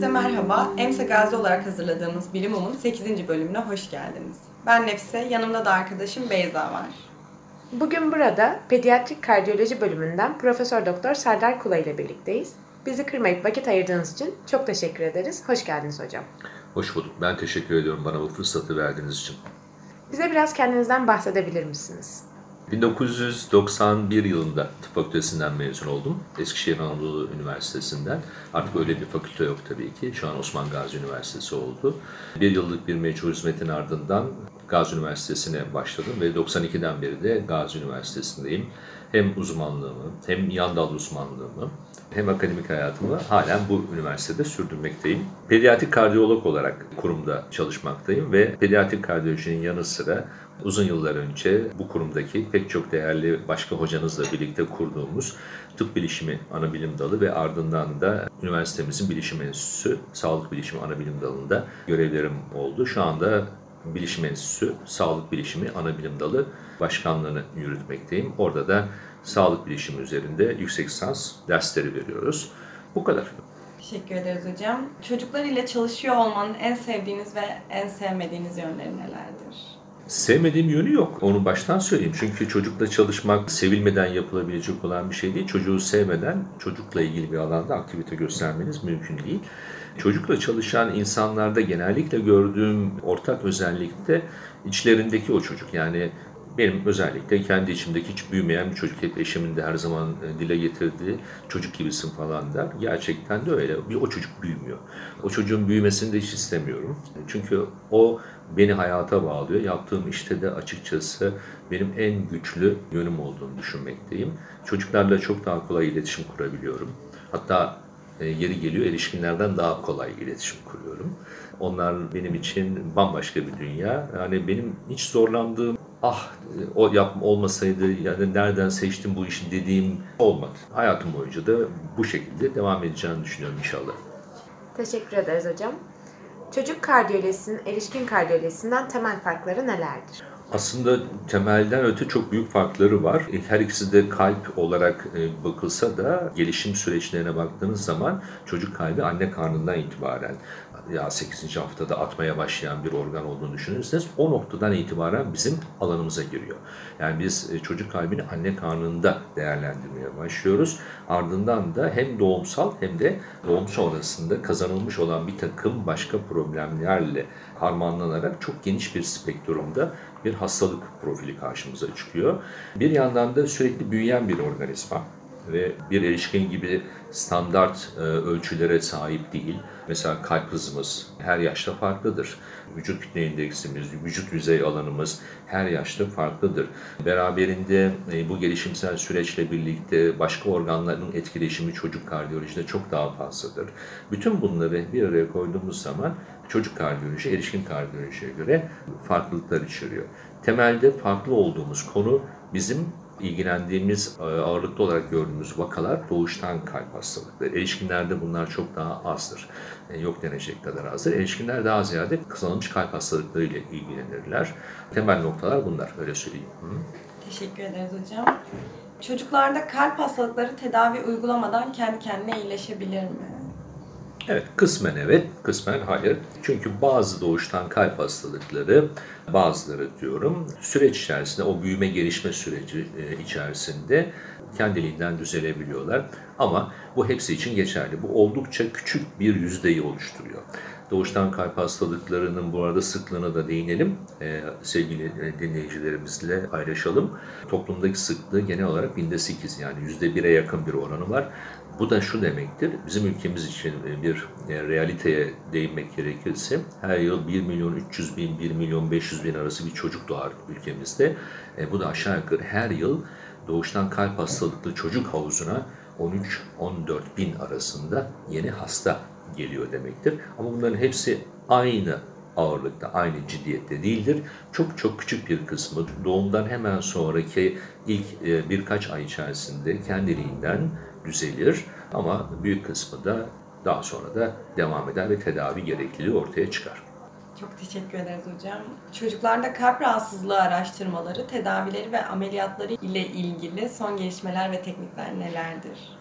Herkese merhaba. EMSA Gazi olarak hazırladığımız Bilim Um'un 8. bölümüne hoş geldiniz. Ben Nefise, yanımda da arkadaşım Beyza var. Bugün burada pediatrik kardiyoloji bölümünden Profesör Doktor Serdar Kula ile birlikteyiz. Bizi kırmayıp vakit ayırdığınız için çok teşekkür ederiz. Hoş geldiniz hocam. Hoş bulduk. Ben teşekkür ediyorum bana bu fırsatı verdiğiniz için. Bize biraz kendinizden bahsedebilir misiniz? 1991 yılında tıp fakültesinden mezun oldum. Eskişehir Anadolu Üniversitesi'nden. Artık öyle bir fakülte yok tabii ki. Şu an Osman Gazi Üniversitesi oldu. Bir yıllık bir mecbur hizmetin ardından Gazi Üniversitesi'ne başladım ve 92'den beri de Gazi Üniversitesi'ndeyim. Hem uzmanlığımı hem yan dal uzmanlığımı hem akademik hayatımı halen bu üniversitede sürdürmekteyim. Pediatrik kardiyolog olarak kurumda çalışmaktayım ve pediatrik kardiyolojinin yanı sıra uzun yıllar önce bu kurumdaki pek çok değerli başka hocanızla birlikte kurduğumuz tıp bilişimi ana bilim dalı ve ardından da üniversitemizin bilişim enstitüsü, sağlık bilişimi ana bilim dalında görevlerim oldu. Şu anda Bilişim Enstitüsü Sağlık Bilişimi Ana Bilim Dalı Başkanlığını yürütmekteyim. Orada da sağlık bilişimi üzerinde yüksek lisans dersleri veriyoruz. Bu kadar. Teşekkür ederiz hocam. Çocuklar ile çalışıyor olmanın en sevdiğiniz ve en sevmediğiniz yönleri nelerdir? Sevmediğim yönü yok. Onu baştan söyleyeyim. Çünkü çocukla çalışmak sevilmeden yapılabilecek olan bir şey değil. Çocuğu sevmeden çocukla ilgili bir alanda aktivite göstermeniz mümkün değil. Çocukla çalışan insanlarda genellikle gördüğüm ortak özellik de içlerindeki o çocuk. Yani benim özellikle kendi içimdeki hiç büyümeyen bir çocuk. Hep eşimin de her zaman e, dile getirdiği çocuk gibisin falan der. Gerçekten de öyle. Bir o çocuk büyümüyor. O çocuğun büyümesini de hiç istemiyorum. Çünkü o beni hayata bağlıyor. Yaptığım işte de açıkçası benim en güçlü yönüm olduğunu düşünmekteyim. Çocuklarla çok daha kolay iletişim kurabiliyorum. Hatta e, yeri geliyor erişkinlerden daha kolay iletişim kuruyorum. Onlar benim için bambaşka bir dünya. Yani benim hiç zorlandığım ah o yapma olmasaydı yani nereden seçtim bu işi dediğim olmadı. Hayatım boyunca da bu şekilde devam edeceğini düşünüyorum inşallah. Teşekkür ederiz hocam. Çocuk kardiyolojisinin erişkin kardiyolojisinden temel farkları nelerdir? Aslında temelden öte çok büyük farkları var. E, her ikisi de kalp olarak e, bakılsa da gelişim süreçlerine baktığınız zaman çocuk kalbi anne karnından itibaren ya 8. haftada atmaya başlayan bir organ olduğunu düşünürseniz o noktadan itibaren bizim alanımıza giriyor. Yani biz e, çocuk kalbini anne karnında değerlendirmeye başlıyoruz. Ardından da hem doğumsal hem de doğum sonrasında kazanılmış olan bir takım başka problemlerle harmanlanarak çok geniş bir spektrumda bir hastalık profili karşımıza çıkıyor. Bir yandan da sürekli büyüyen bir organizma ve bir erişkin gibi standart e, ölçülere sahip değil. Mesela kalp hızımız her yaşta farklıdır. Vücut kütle indeksimiz, vücut yüzey alanımız her yaşta farklıdır. Beraberinde e, bu gelişimsel süreçle birlikte başka organların etkileşimi çocuk kardiyolojide çok daha fazladır. Bütün bunları bir araya koyduğumuz zaman çocuk kardiyoloji, erişkin kardiyolojiye göre farklılıklar içeriyor. Temelde farklı olduğumuz konu bizim ilgilendiğimiz, e, ağırlıklı olarak gördüğümüz vakalar doğuştan kalp hastalıkları. Erişkinlerde bunlar çok daha azdır. E, yok denecek kadar azdır. Erişkinler daha ziyade kazanılmış kalp hastalıkları ile ilgilenirler. Temel noktalar bunlar, öyle söyleyeyim. Hı. Teşekkür ederiz hocam. Çocuklarda kalp hastalıkları tedavi uygulamadan kendi kendine iyileşebilir mi? Evet, kısmen evet, kısmen hayır. Çünkü bazı doğuştan kalp hastalıkları, bazıları diyorum, süreç içerisinde, o büyüme gelişme süreci e, içerisinde kendiliğinden düzelebiliyorlar. Ama bu hepsi için geçerli. Bu oldukça küçük bir yüzdeyi oluşturuyor. Doğuştan kalp hastalıklarının bu arada sıklığına da değinelim. Ee, sevgili dinleyicilerimizle paylaşalım. Toplumdaki sıklığı genel olarak binde 8 yani yüzde bire yakın bir oranı var. Bu da şu demektir, bizim ülkemiz için bir e, realiteye değinmek gerekirse her yıl 1 milyon 300 bin, 1 milyon 500 bin arası bir çocuk doğar ülkemizde. E, bu da aşağı yukarı her yıl doğuştan kalp hastalıklı çocuk havuzuna 13-14 bin arasında yeni hasta geliyor demektir. Ama bunların hepsi aynı ağırlıkta, aynı ciddiyette değildir. Çok çok küçük bir kısmı doğumdan hemen sonraki ilk e, birkaç ay içerisinde kendiliğinden düzelir ama büyük kısmı da daha sonra da devam eder ve tedavi gerekliliği ortaya çıkar. Çok teşekkür ederiz hocam. Çocuklarda kalp rahatsızlığı araştırmaları, tedavileri ve ameliyatları ile ilgili son gelişmeler ve teknikler nelerdir?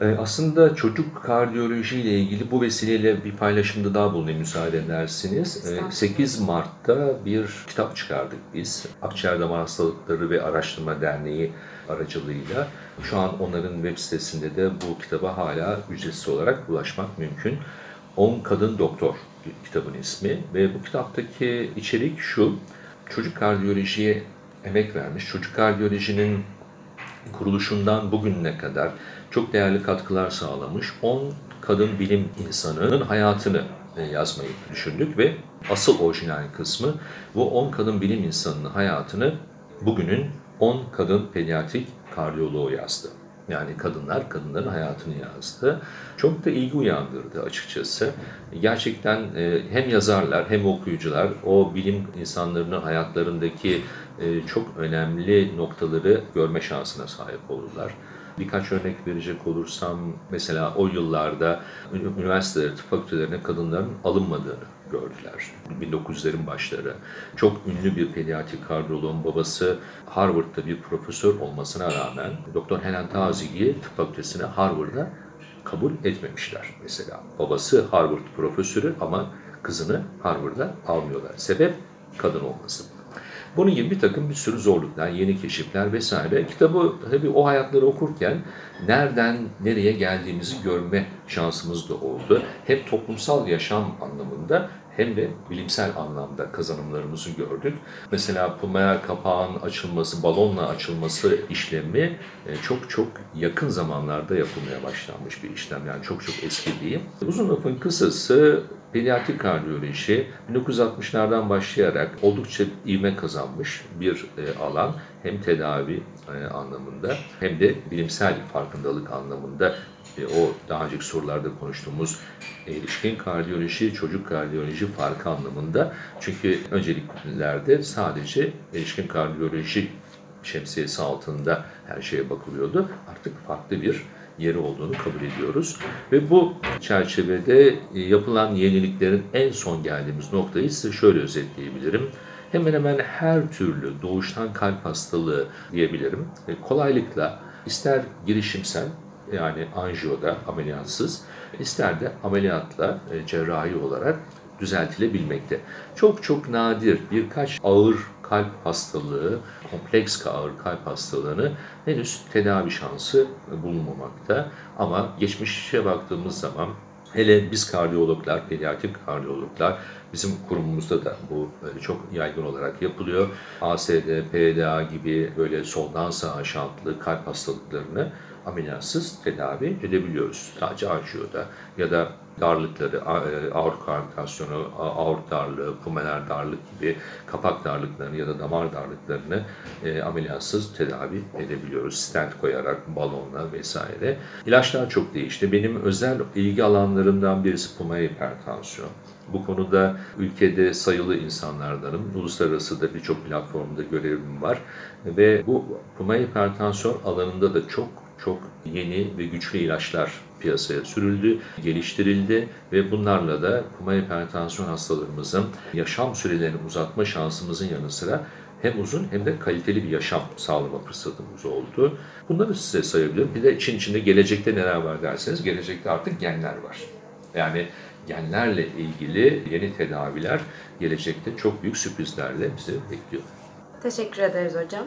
Ee, aslında çocuk kardiyoloji ile ilgili bu vesileyle bir paylaşımda daha bulunayım müsaade edersiniz. Ee, 8 Mart'ta bir kitap çıkardık biz. Akciğer Damar Hastalıkları ve Araştırma Derneği aracılığıyla. Şu an onların web sitesinde de bu kitaba hala ücretsiz olarak ulaşmak mümkün. 10 Kadın Doktor kitabın ismi ve bu kitaptaki içerik şu. Çocuk kardiyolojiye emek vermiş. Çocuk kardiyolojinin kuruluşundan bugüne kadar çok değerli katkılar sağlamış 10 kadın bilim insanının hayatını e, yazmayı düşündük ve asıl orijinal kısmı bu 10 kadın bilim insanının hayatını bugünün 10 kadın pediatrik kardiyoloğu yazdı. Yani kadınlar kadınların hayatını yazdı. Çok da ilgi uyandırdı açıkçası. Gerçekten e, hem yazarlar hem okuyucular o bilim insanlarının hayatlarındaki e, çok önemli noktaları görme şansına sahip oldular. Birkaç örnek verecek olursam mesela o yıllarda üniversitelere, tıp fakültelerine kadınların alınmadığını gördüler. 1900'lerin başları. Çok ünlü bir pediatrik kardiyoloğun babası Harvard'da bir profesör olmasına rağmen Dr. Helen Tazigi'yi tıp fakültesine Harvard'a kabul etmemişler mesela. Babası Harvard profesörü ama kızını Harvard'a almıyorlar. Sebep kadın olması. Bunun gibi bir takım bir sürü zorluklar, yeni keşifler vesaire. Kitabı tabii o hayatları okurken nereden nereye geldiğimizi görme şansımız da oldu. Hem toplumsal yaşam anlamında hem de bilimsel anlamda kazanımlarımızı gördük. Mesela pulmoner kapağın açılması, balonla açılması işlemi e, çok çok yakın zamanlarda yapılmaya başlanmış bir işlem. Yani çok çok eski değil. Uzun lafın kısası pediatrik kardiyoloji 1960'lardan başlayarak oldukça ivme kazanmış bir e, alan. Hem tedavi e, anlamında hem de bilimsel farkındalık anlamında e, o daha önceki sorularda konuştuğumuz erişkin kardiyoloji, çocuk kardiyoloji farkı anlamında. Çünkü önceliklerde sadece erişkin kardiyoloji şemsiyesi altında her şeye bakılıyordu. Artık farklı bir yeri olduğunu kabul ediyoruz. Ve bu çerçevede e, yapılan yeniliklerin en son geldiğimiz noktayı size şöyle özetleyebilirim. Hemen hemen her türlü doğuştan kalp hastalığı diyebilirim. E, kolaylıkla ister girişimsel yani anjiyoda ameliyatsız, ister de ameliyatla e, cerrahi olarak düzeltilebilmekte. Çok çok nadir birkaç ağır kalp hastalığı, kompleks ağır kalp hastalığını henüz tedavi şansı bulunmamakta. Ama geçmişe baktığımız zaman hele biz kardiyologlar, pediatrik kardiyologlar bizim kurumumuzda da bu çok yaygın olarak yapılıyor. ASD, PDA gibi böyle soldan sağa şantlı kalp hastalıklarını ameliyatsız tedavi edebiliyoruz. Sadece anjiyoda ya da darlıkları, e, aort koagülasyonu, aort darlığı, pulmoner darlık gibi kapak darlıklarını ya da damar darlıklarını e, ameliyatsız tedavi edebiliyoruz. Stent koyarak, balonla vesaire. İlaçlar çok değişti. Benim özel ilgi alanlarımdan birisi pulmoner hipertansiyon. Bu konuda ülkede sayılı insanlardanım. Uluslararası da birçok platformda görevim var. Ve bu pulmoner hipertansiyon alanında da çok çok yeni ve güçlü ilaçlar piyasaya sürüldü, geliştirildi ve bunlarla da pulmoner hipertansiyon hastalarımızın yaşam sürelerini uzatma şansımızın yanı sıra hem uzun hem de kaliteli bir yaşam sağlama fırsatımız oldu. Bunları size sayabilirim. Bir de için içinde gelecekte neler var derseniz gelecekte artık genler var. Yani genlerle ilgili yeni tedaviler gelecekte çok büyük sürprizlerle bizi bekliyor. Teşekkür ederiz hocam.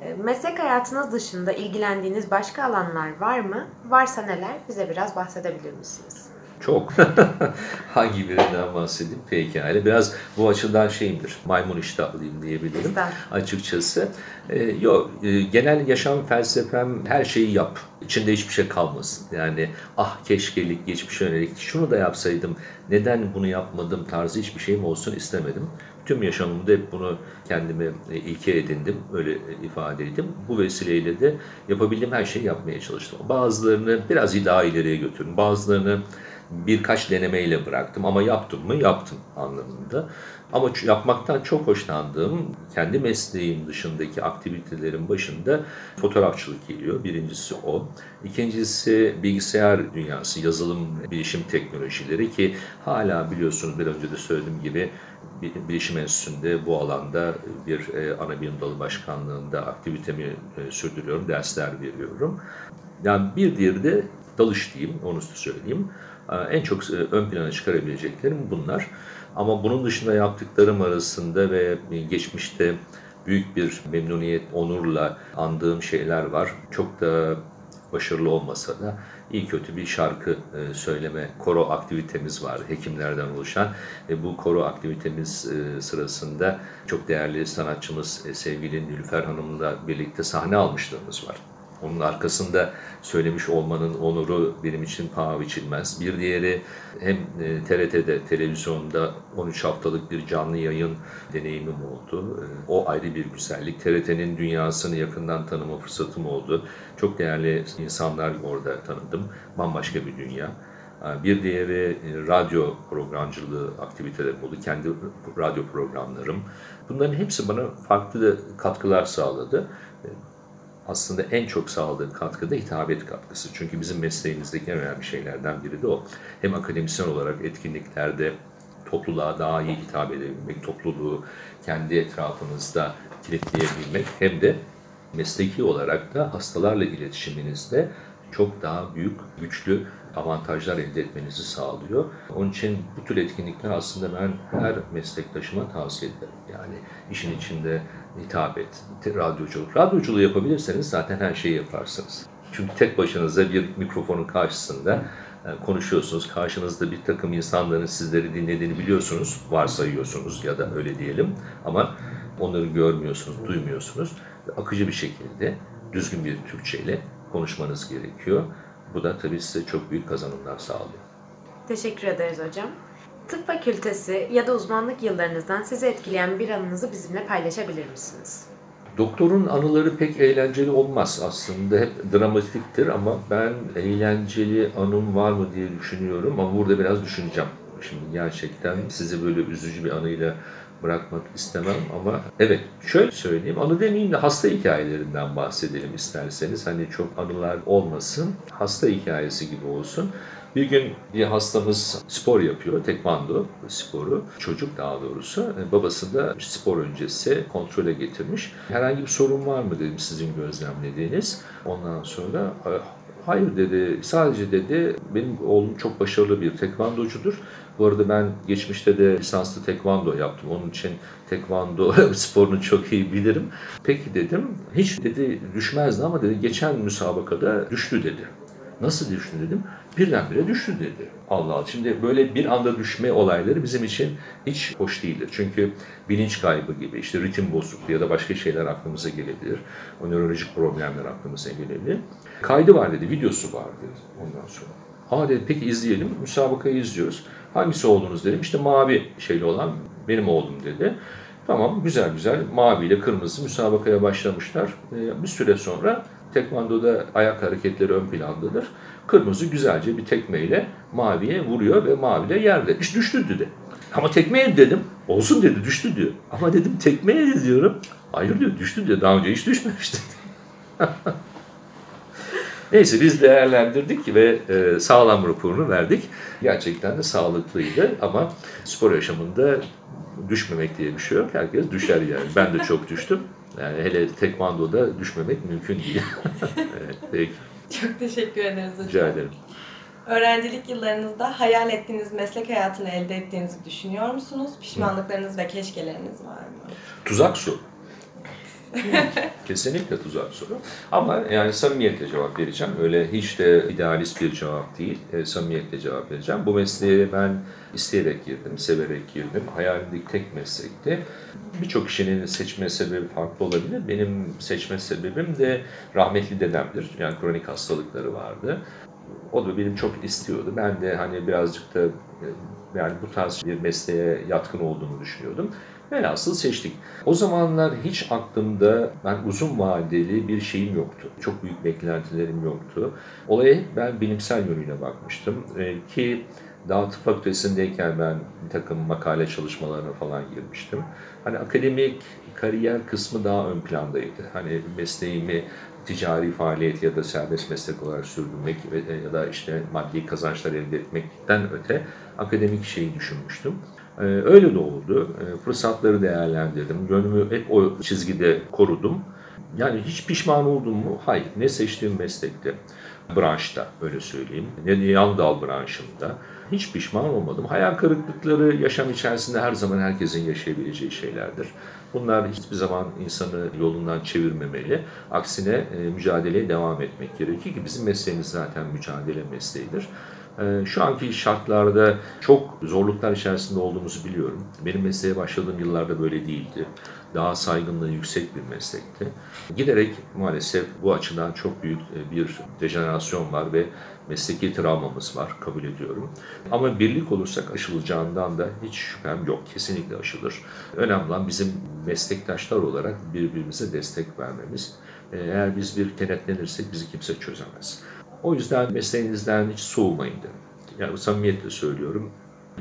E, meslek hayatınız dışında ilgilendiğiniz başka alanlar var mı? Varsa neler? Bize biraz bahsedebilir misiniz? Çok. Hangi birinden bahsedeyim? Pekala. Biraz bu açıdan şeyimdir. Maymun iştahlıyım diyebilirim açıkçası. Ee, yok. E, genel yaşam felsefem her şeyi yap. İçinde hiçbir şey kalmasın. Yani ah keşkelik, geçmiş yönelik, şunu da yapsaydım, neden bunu yapmadım tarzı hiçbir şeyim olsun istemedim. Tüm yaşamımda hep bunu kendime e, ilke edindim, öyle e, ifade ettim. Bu vesileyle de yapabildiğim her şeyi yapmaya çalıştım. Bazılarını biraz daha ileriye götürdüm, bazılarını birkaç denemeyle bıraktım ama yaptım mı? Yaptım anlamında. Ama yapmaktan çok hoşlandığım kendi mesleğim dışındaki aktivitelerin başında fotoğrafçılık geliyor. Birincisi o. İkincisi bilgisayar dünyası, yazılım, bilişim teknolojileri ki hala biliyorsunuz bir önce de söylediğim gibi Bilişim Enstitüsü'nde bu alanda bir e, ana bilim dalı başkanlığında aktivitemi e, sürdürüyorum, dersler veriyorum. Yani bir diğeri de dalış diyeyim, onu söyleyeyim. En çok ön plana çıkarabileceklerim bunlar. Ama bunun dışında yaptıklarım arasında ve geçmişte büyük bir memnuniyet, onurla andığım şeyler var. Çok da başarılı olmasa da iyi kötü bir şarkı e, söyleme koro aktivitemiz var hekimlerden oluşan. E, bu koro aktivitemiz e, sırasında çok değerli sanatçımız sevgili Nülfer Hanım'la birlikte sahne almışlığımız var. Onun arkasında söylemiş olmanın onuru benim için paha biçilmez. Bir diğeri hem TRT'de, televizyonda 13 haftalık bir canlı yayın deneyimim oldu. O ayrı bir güzellik. TRT'nin dünyasını yakından tanıma fırsatım oldu. Çok değerli insanlar orada tanıdım. Bambaşka bir dünya. Bir diğeri radyo programcılığı aktivitelerim oldu. Kendi radyo programlarım. Bunların hepsi bana farklı katkılar sağladı aslında en çok sağladığı katkı da hitabet katkısı. Çünkü bizim mesleğimizdeki en önemli şeylerden biri de o. Hem akademisyen olarak etkinliklerde topluluğa daha iyi hitap edebilmek, topluluğu kendi etrafınızda kilitleyebilmek hem de mesleki olarak da hastalarla iletişiminizde çok daha büyük, güçlü avantajlar elde etmenizi sağlıyor. Onun için bu tür etkinlikler aslında ben her meslektaşıma tavsiye ederim. Yani işin içinde hitabet, radyoculuk. Radyoculuğu yapabilirseniz zaten her şeyi yaparsınız. Çünkü tek başınıza bir mikrofonun karşısında e, konuşuyorsunuz. Karşınızda bir takım insanların sizleri dinlediğini biliyorsunuz, varsayıyorsunuz ya da öyle diyelim. Ama onları görmüyorsunuz, duymuyorsunuz. Akıcı bir şekilde, düzgün bir Türkçe ile konuşmanız gerekiyor. Bu da tabii size çok büyük kazanımlar sağlıyor. Teşekkür ederiz hocam. Tıp fakültesi ya da uzmanlık yıllarınızdan sizi etkileyen bir anınızı bizimle paylaşabilir misiniz? Doktorun anıları pek eğlenceli olmaz aslında. Hep dramatiktir ama ben eğlenceli anım var mı diye düşünüyorum ama burada biraz düşüneceğim. Şimdi gerçekten sizi böyle üzücü bir anıyla bırakmak istemem ama evet şöyle söyleyeyim anı demeyeyim de hasta hikayelerinden bahsedelim isterseniz hani çok anılar olmasın hasta hikayesi gibi olsun. Bir gün bir hastamız spor yapıyor, tekvando sporu. Çocuk daha doğrusu. E, babası da spor öncesi kontrole getirmiş. Herhangi bir sorun var mı dedim sizin gözlemlediğiniz. Ondan sonra Hayır dedi, sadece dedi benim oğlum çok başarılı bir tekvandocudur. Bu arada ben geçmişte de lisanslı tekvando yaptım. Onun için tekvando sporunu çok iyi bilirim. Peki dedim, hiç dedi düşmezdi ama dedi geçen müsabakada düştü dedi. Nasıl düştü dedim. Birdenbire düştü dedi. Allah Allah. Şimdi böyle bir anda düşme olayları bizim için hiç hoş değildir. Çünkü bilinç kaybı gibi işte ritim bozukluğu ya da başka şeyler aklımıza gelebilir. O nörolojik problemler aklımıza gelebilir. Kaydı var dedi, videosu var dedi ondan sonra. Aa dedi peki izleyelim. Müsabakayı izliyoruz. Hangisi oğlunuz dedim. İşte mavi şeyli olan benim oğlum dedi. Tamam güzel güzel mavi ile kırmızı müsabakaya başlamışlar. Ee, bir süre sonra tekvandoda ayak hareketleri ön plandadır. Kırmızı güzelce bir tekmeyle maviye vuruyor ve mavi de yerde. İşte düştü dedi. Ama tekmeye dedim. Olsun dedi düştü diyor. Ama dedim tekmeye diyorum. Hayır diyor düştü diyor. Daha önce hiç düşmemişti. Neyse biz değerlendirdik ve e, sağlam raporunu verdik. Gerçekten de sağlıklıydı ama spor yaşamında düşmemek diye bir şey yok. Herkes düşer yani. Ben de çok düştüm. Yani hele tekvandoda düşmemek mümkün değil. evet, peki. Çok teşekkür ederiz hocam. Rica ederim. Öğrencilik yıllarınızda hayal ettiğiniz meslek hayatını elde ettiğinizi düşünüyor musunuz? Pişmanlıklarınız ve keşkeleriniz var mı? Tuzak su. Kesinlikle tuzak soru. Ama yani samimiyetle cevap vereceğim. Öyle hiç de idealist bir cevap değil. E, samimiyetle cevap vereceğim. Bu mesleğe ben isteyerek girdim, severek girdim. Hayalimdeki tek meslekti. Birçok kişinin seçme sebebi farklı olabilir. Benim seçme sebebim de rahmetli dedemdir. Yani kronik hastalıkları vardı. O da benim çok istiyordu. Ben de hani birazcık da e, yani bu tarz bir mesleğe yatkın olduğunu düşünüyordum. Velhasıl seçtik. O zamanlar hiç aklımda ben uzun vadeli bir şeyim yoktu. Çok büyük beklentilerim yoktu. Olaya ben bilimsel yönüyle bakmıştım. Ee, ki daha tıp fakültesindeyken ben bir takım makale çalışmalarına falan girmiştim. Hani akademik kariyer kısmı daha ön plandaydı. Hani mesleğimi ticari faaliyet ya da serbest meslek olarak sürdürmek ya da işte maddi kazançlar elde etmekten öte akademik şeyi düşünmüştüm. Ee, öyle de oldu. Ee, fırsatları değerlendirdim. Gönlümü hep o çizgide korudum. Yani hiç pişman oldum mu? Hayır. Ne seçtiğim meslekte, branşta öyle söyleyeyim. Ne yan dal branşında. Hiç pişman olmadım. Hayal kırıklıkları yaşam içerisinde her zaman herkesin yaşayabileceği şeylerdir. Bunlar hiçbir zaman insanı yolundan çevirmemeli. Aksine e, mücadeleye devam etmek gerekir ki bizim mesleğimiz zaten mücadele mesleğidir. E, şu anki şartlarda çok zorluklar içerisinde olduğumuzu biliyorum. Benim mesleğe başladığım yıllarda böyle değildi. Daha saygınlığı yüksek bir meslekti. Giderek maalesef bu açıdan çok büyük e, bir dejenerasyon var ve mesleki travmamız var, kabul ediyorum. Ama birlik olursak aşılacağından da hiç şüphem yok. Kesinlikle aşılır. Önemli olan bizim meslektaşlar olarak birbirimize destek vermemiz. Eğer biz bir kenetlenirsek bizi kimse çözemez. O yüzden mesleğinizden hiç soğumayın derim. Yani samimiyetle söylüyorum.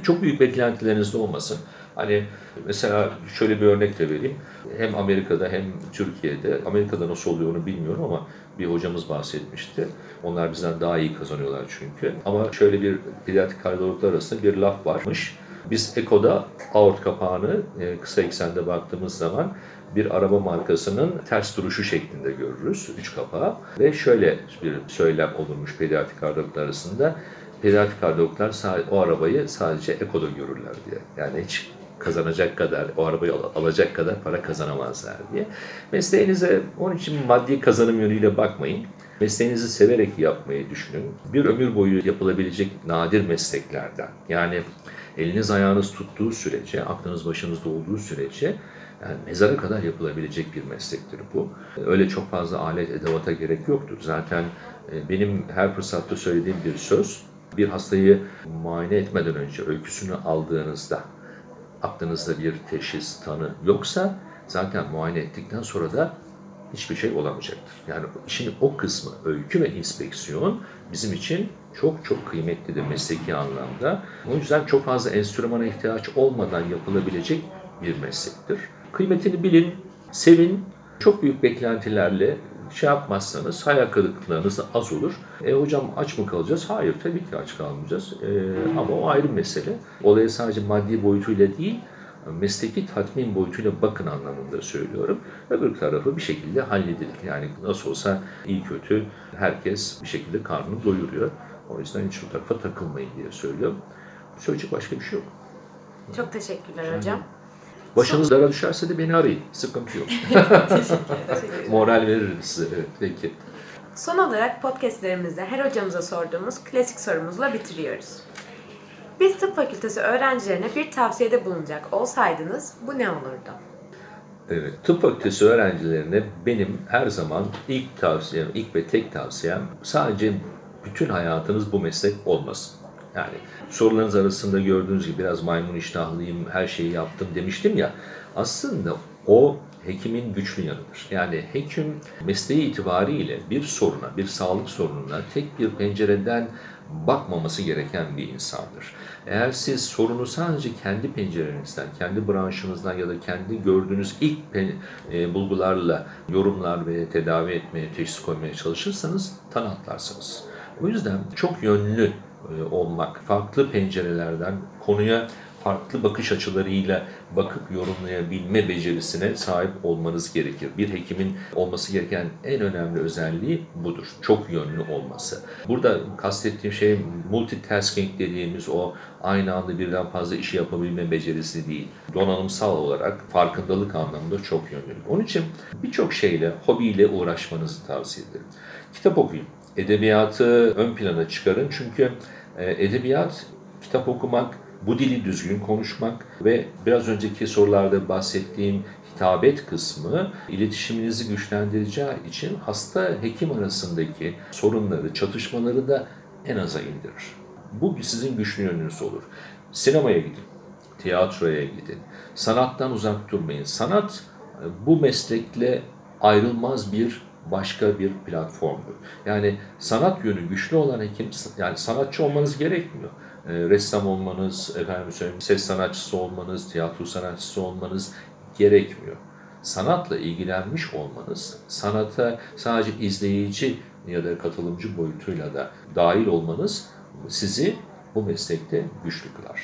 Çok büyük beklentileriniz de olmasın. Hani mesela şöyle bir örnek de vereyim. Hem Amerika'da hem Türkiye'de, Amerika'da nasıl oluyor onu bilmiyorum ama bir hocamız bahsetmişti. Onlar bizden daha iyi kazanıyorlar çünkü. Ama şöyle bir pediatrik kardiyologlar arasında bir laf varmış. Biz Eko'da aort kapağını e, kısa eksende baktığımız zaman bir araba markasının ters duruşu şeklinde görürüz. Üç kapağı. Ve şöyle bir söylem olurmuş pediatrik kardiyologlar arasında. Pediatrik kardiyologlar o arabayı sadece Eko'da görürler diye. Yani hiç kazanacak kadar, o arabayı alacak kadar para kazanamazlar diye. Mesleğinize onun için maddi kazanım yönüyle bakmayın. Mesleğinizi severek yapmayı düşünün. Bir ömür boyu yapılabilecek nadir mesleklerden. Yani eliniz ayağınız tuttuğu sürece, aklınız başınızda olduğu sürece yani mezara kadar yapılabilecek bir meslektir bu. Öyle çok fazla alet edevata gerek yoktur. Zaten e, benim her fırsatta söylediğim bir söz, bir hastayı muayene etmeden önce öyküsünü aldığınızda aklınızda bir teşhis, tanı yoksa zaten muayene ettikten sonra da hiçbir şey olamayacaktır. Yani işin o kısmı, öykü ve inspeksiyon bizim için çok çok kıymetlidir mesleki anlamda. O yüzden çok fazla enstrümana ihtiyaç olmadan yapılabilecek bir meslektir. Kıymetini bilin, sevin, çok büyük beklentilerle şey yapmazsanız hayal kırıklıklarınız da az olur. E hocam aç mı kalacağız? Hayır tabii ki aç kalmayacağız. E, ama o ayrı mesele. Olaya sadece maddi boyutuyla değil, mesleki tatmin boyutuyla bakın anlamında söylüyorum. Öbür tarafı bir şekilde halledilir. Yani nasıl olsa iyi kötü herkes bir şekilde karnını doyuruyor. O yüzden hiç o tarafa takılmayın diye söylüyorum. Söyleyecek başka bir şey yok. Çok teşekkürler hocam. Başınız dara düşerse de beni arayın. Sıkıntı yok. Teşekkür Moral veririm size. Evet, peki. Son olarak podcastlerimizde her hocamıza sorduğumuz klasik sorumuzla bitiriyoruz. Biz tıp fakültesi öğrencilerine bir tavsiyede bulunacak olsaydınız bu ne olurdu? Evet, tıp fakültesi öğrencilerine benim her zaman ilk tavsiyem, ilk ve tek tavsiyem sadece bütün hayatınız bu meslek olmasın. Yani sorularınız arasında gördüğünüz gibi biraz maymun iştahlıyım, her şeyi yaptım demiştim ya. Aslında o hekimin güçlü yanıdır. Yani hekim mesleği itibariyle bir soruna, bir sağlık sorununa tek bir pencereden bakmaması gereken bir insandır. Eğer siz sorunu sadece kendi pencerenizden, kendi branşınızdan ya da kendi gördüğünüz ilk e, bulgularla yorumlar ve tedavi etmeye, teşhis koymaya çalışırsanız tanı atlarsınız. O yüzden çok yönlü e, olmak, farklı pencerelerden konuya farklı bakış açılarıyla bakıp yorumlayabilme becerisine sahip olmanız gerekir. Bir hekimin olması gereken en önemli özelliği budur. Çok yönlü olması. Burada kastettiğim şey multitasking dediğimiz o aynı anda birden fazla işi yapabilme becerisi değil. Donanımsal olarak farkındalık anlamında çok yönlü. Onun için birçok şeyle, hobiyle uğraşmanızı tavsiye ederim. Kitap okuyun. Edebiyatı ön plana çıkarın çünkü e, edebiyat, kitap okumak, bu dili düzgün konuşmak ve biraz önceki sorularda bahsettiğim hitabet kısmı iletişiminizi güçlendireceği için hasta hekim arasındaki sorunları, çatışmaları da en aza indirir. Bu sizin güçlü yönünüz olur. Sinemaya gidin, tiyatroya gidin, sanattan uzak durmayın. Sanat bu meslekle ayrılmaz bir başka bir platformdur. Yani sanat yönü güçlü olan hekim, yani sanatçı olmanız gerekmiyor. E, ressam olmanız, efendim söyleyeyim, ses sanatçısı olmanız, tiyatro sanatçısı olmanız gerekmiyor. Sanatla ilgilenmiş olmanız, sanata sadece izleyici ya da katılımcı boyutuyla da dahil olmanız sizi bu meslekte güçlü kılar.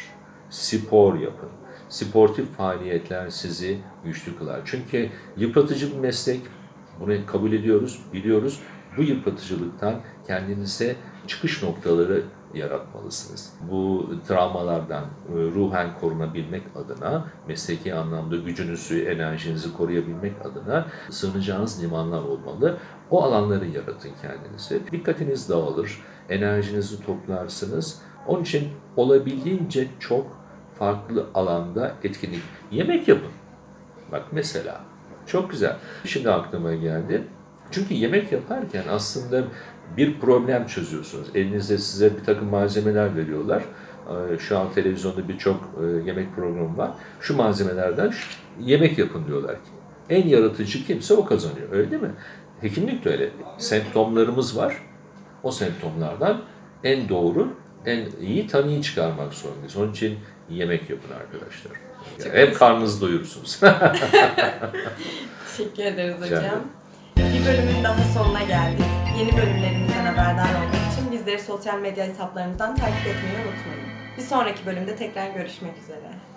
Spor yapın. Sportif faaliyetler sizi güçlü kılar. Çünkü yıpratıcı bir meslek, Bunu kabul ediyoruz, biliyoruz. Bu yıpratıcılıktan kendinize çıkış noktaları yaratmalısınız. Bu travmalardan e, ruhen korunabilmek adına, mesleki anlamda gücünüzü, enerjinizi koruyabilmek adına sığınacağınız limanlar olmalı. O alanları yaratın kendinize. Dikkatiniz dağılır, enerjinizi toplarsınız. Onun için olabildiğince çok farklı alanda etkinlik. Yemek yapın. Bak mesela. Çok güzel. Şimdi aklıma geldi. Çünkü yemek yaparken aslında bir problem çözüyorsunuz. Elinizde size bir takım malzemeler veriyorlar. Ee, Şu an televizyonda birçok e, yemek programı var. Şu malzemelerden yemek yapın diyorlar ki. En yaratıcı kimse o kazanıyor. Öyle değil mi? Hekimlik de öyle. Semptomlarımız var. O semptomlardan en doğru, en iyi tanıyı çıkarmak zorundayız. Onun için yemek yapın arkadaşlar. Çok Hem karnınızı doyurursunuz. Teşekkür ederiz hocam. Bir bölümün daha sonuna geldik. Yeni bölümlerimizden haberdar olmak için bizleri sosyal medya hesaplarımızdan takip etmeyi unutmayın. Bir sonraki bölümde tekrar görüşmek üzere.